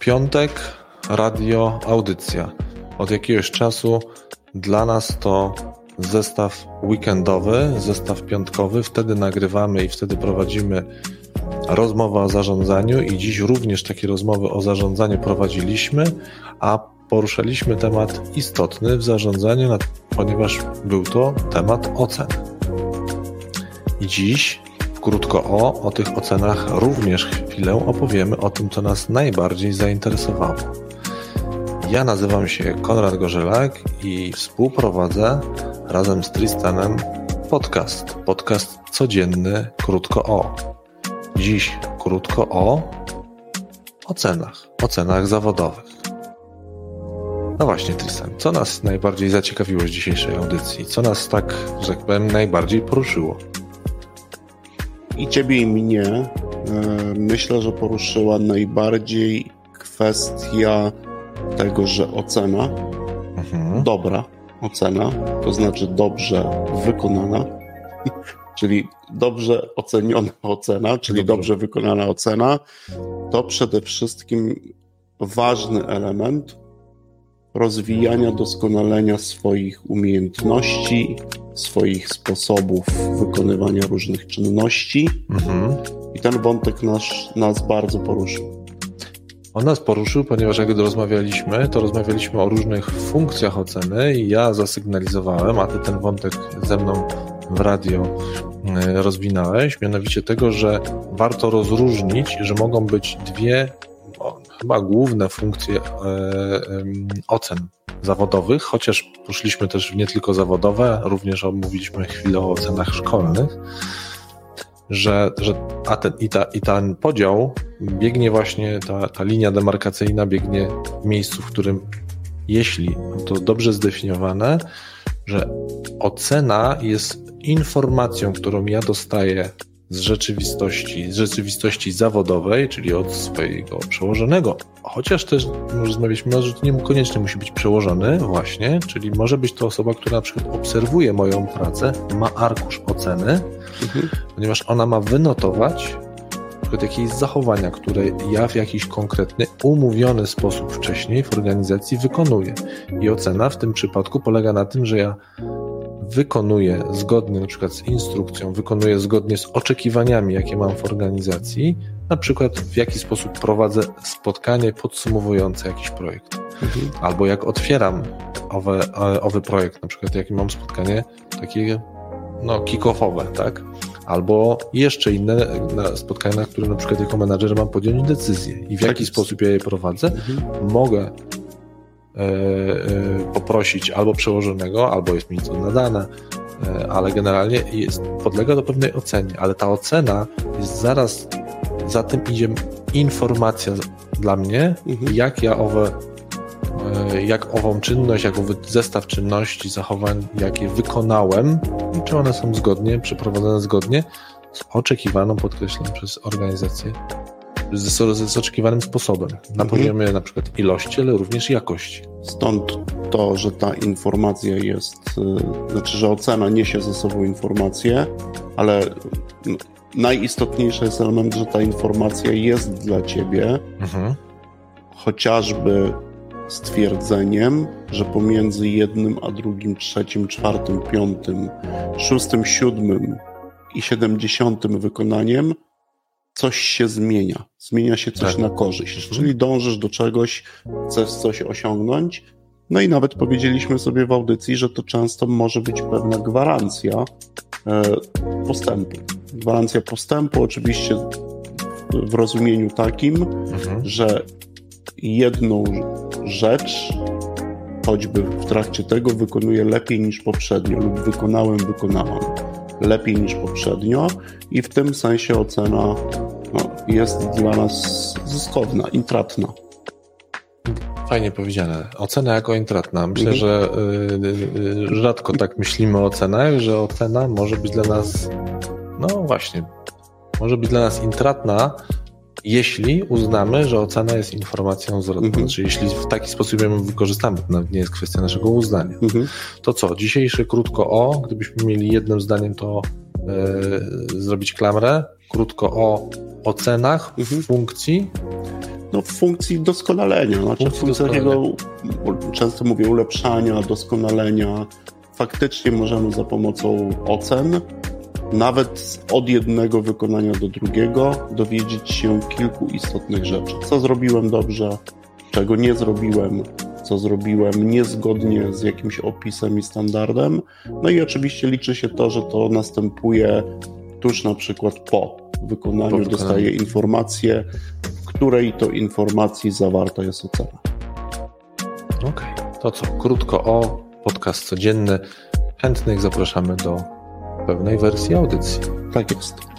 Piątek, radio, audycja. Od jakiegoś czasu dla nas to zestaw weekendowy, zestaw piątkowy. Wtedy nagrywamy i wtedy prowadzimy rozmowę o zarządzaniu i dziś również takie rozmowy o zarządzaniu prowadziliśmy, a poruszaliśmy temat istotny w zarządzaniu, ponieważ był to temat ocen. I dziś krótko o, o tych ocenach również chwilę opowiemy o tym, co nas najbardziej zainteresowało. Ja nazywam się Konrad Gorzelak i współprowadzę razem z Tristanem podcast. Podcast codzienny krótko o. Dziś krótko o ocenach, ocenach zawodowych. No właśnie, Tristan, co nas najbardziej zaciekawiło z dzisiejszej audycji? Co nas tak, że tak powiem, najbardziej poruszyło? I ciebie i mnie e, myślę, że poruszyła najbardziej kwestia tego, że ocena, mhm. dobra ocena, to znaczy dobrze wykonana, czyli dobrze oceniona ocena, czyli dobrze. dobrze wykonana ocena, to przede wszystkim ważny element rozwijania, doskonalenia swoich umiejętności, swoich sposobów wykonywania różnych czynności. Mhm. I ten wątek nas, nas bardzo poruszył. On nas poruszył, ponieważ jak rozmawialiśmy, to rozmawialiśmy o różnych funkcjach oceny i ja zasygnalizowałem, a ty ten wątek ze mną w radio e, rozwinąłeś, mianowicie tego, że warto rozróżnić, że mogą być dwie chyba główne funkcje e, ocen zawodowych, chociaż poszliśmy też w nie tylko zawodowe, również omówiliśmy chwilę o ocenach szkolnych, że, że a ten, i, ta, i ten podział biegnie właśnie, ta, ta linia demarkacyjna biegnie w miejscu, w którym jeśli to dobrze zdefiniowane, że ocena jest informacją, którą ja dostaję z rzeczywistości, z rzeczywistości zawodowej, czyli od swojego przełożonego. Chociaż też rozmawialiśmy, że to nie koniecznie musi być przełożony, właśnie, czyli może być to osoba, która na przykład obserwuje moją pracę, ma arkusz oceny, mhm. ponieważ ona ma wynotować na przykład jakieś zachowania, które ja w jakiś konkretny, umówiony sposób wcześniej w organizacji wykonuję. I ocena w tym przypadku polega na tym, że ja wykonuję zgodnie na przykład z instrukcją, wykonuję zgodnie z oczekiwaniami, jakie mam w organizacji, na przykład w jaki sposób prowadzę spotkanie podsumowujące jakiś projekt. Mhm. Albo jak otwieram owy, e, owy projekt, na przykład jakie mam spotkanie takie no, kick-offowe, tak? Albo jeszcze inne spotkania, na których na przykład jako menadżer mam podjąć decyzję i w tak jaki sposób ja je prowadzę, mhm. mogę poprosić albo przełożonego, albo jest mi to nadane, e, ale generalnie jest, podlega do pewnej ocenie, ale ta ocena jest zaraz, za tym idzie informacja dla mnie, mhm. jak ja owe jak ową czynność, jak owy zestaw czynności, zachowań, jakie wykonałem i czy one są zgodnie, przeprowadzone zgodnie z oczekiwaną, podkreślam, przez organizację z, oczekiwanym sposobem. Na mhm. poziomie na przykład ilości, ale również jakości. Stąd to, że ta informacja jest, y, znaczy, że ocena niesie ze sobą informację, ale najistotniejszy jest element, że ta informacja jest dla ciebie, mhm. chociażby stwierdzeniem, że pomiędzy jednym a drugim, trzecim, czwartym, piątym, szóstym, siódmym i siedemdziesiątym wykonaniem coś się zmienia. Zmienia się coś tak. na korzyść. Mhm. Czyli dążysz do czegoś, chcesz coś osiągnąć. No i nawet powiedzieliśmy sobie w audycji, że to często może być pewna gwarancja e, postępu. Gwarancja postępu, oczywiście w rozumieniu takim, mhm. że jedną rzecz, choćby w trakcie tego, wykonuję lepiej niż poprzednio, lub wykonałem, wykonałam lepiej niż poprzednio i w tym sensie ocena jest dla nas zyskowna, intratna. Fajnie powiedziane. Ocena jako intratna. Myślę, mhm. że y, y, rzadko tak myślimy o ocenach, że ocena może być dla nas, no właśnie, może być dla nas intratna, jeśli uznamy, że ocena jest informacją zwrotną, mhm. czyli jeśli w taki sposób ją wykorzystamy, to nawet nie jest kwestia naszego uznania. Mhm. To co, dzisiejsze krótko o, gdybyśmy mieli jednym zdaniem to yy, zrobić klamrę, krótko o ocenach mhm. funkcji, no, w funkcji doskonalenia. Znaczy funkcji w funkcji takiego, często mówię, ulepszania, doskonalenia. Faktycznie możemy za pomocą ocen, nawet od jednego wykonania do drugiego, dowiedzieć się kilku istotnych rzeczy. Co zrobiłem dobrze, czego nie zrobiłem, co zrobiłem niezgodnie z jakimś opisem i standardem. No i oczywiście liczy się to, że to następuje tuż na przykład po wykonaniu, po wykonaniu. dostaję informację, w której to informacji zawarta jest ocena. Okej, okay. to co? Krótko o podcast codzienny. Chętnych zapraszamy do pewnej wersji audycji. Tak jest.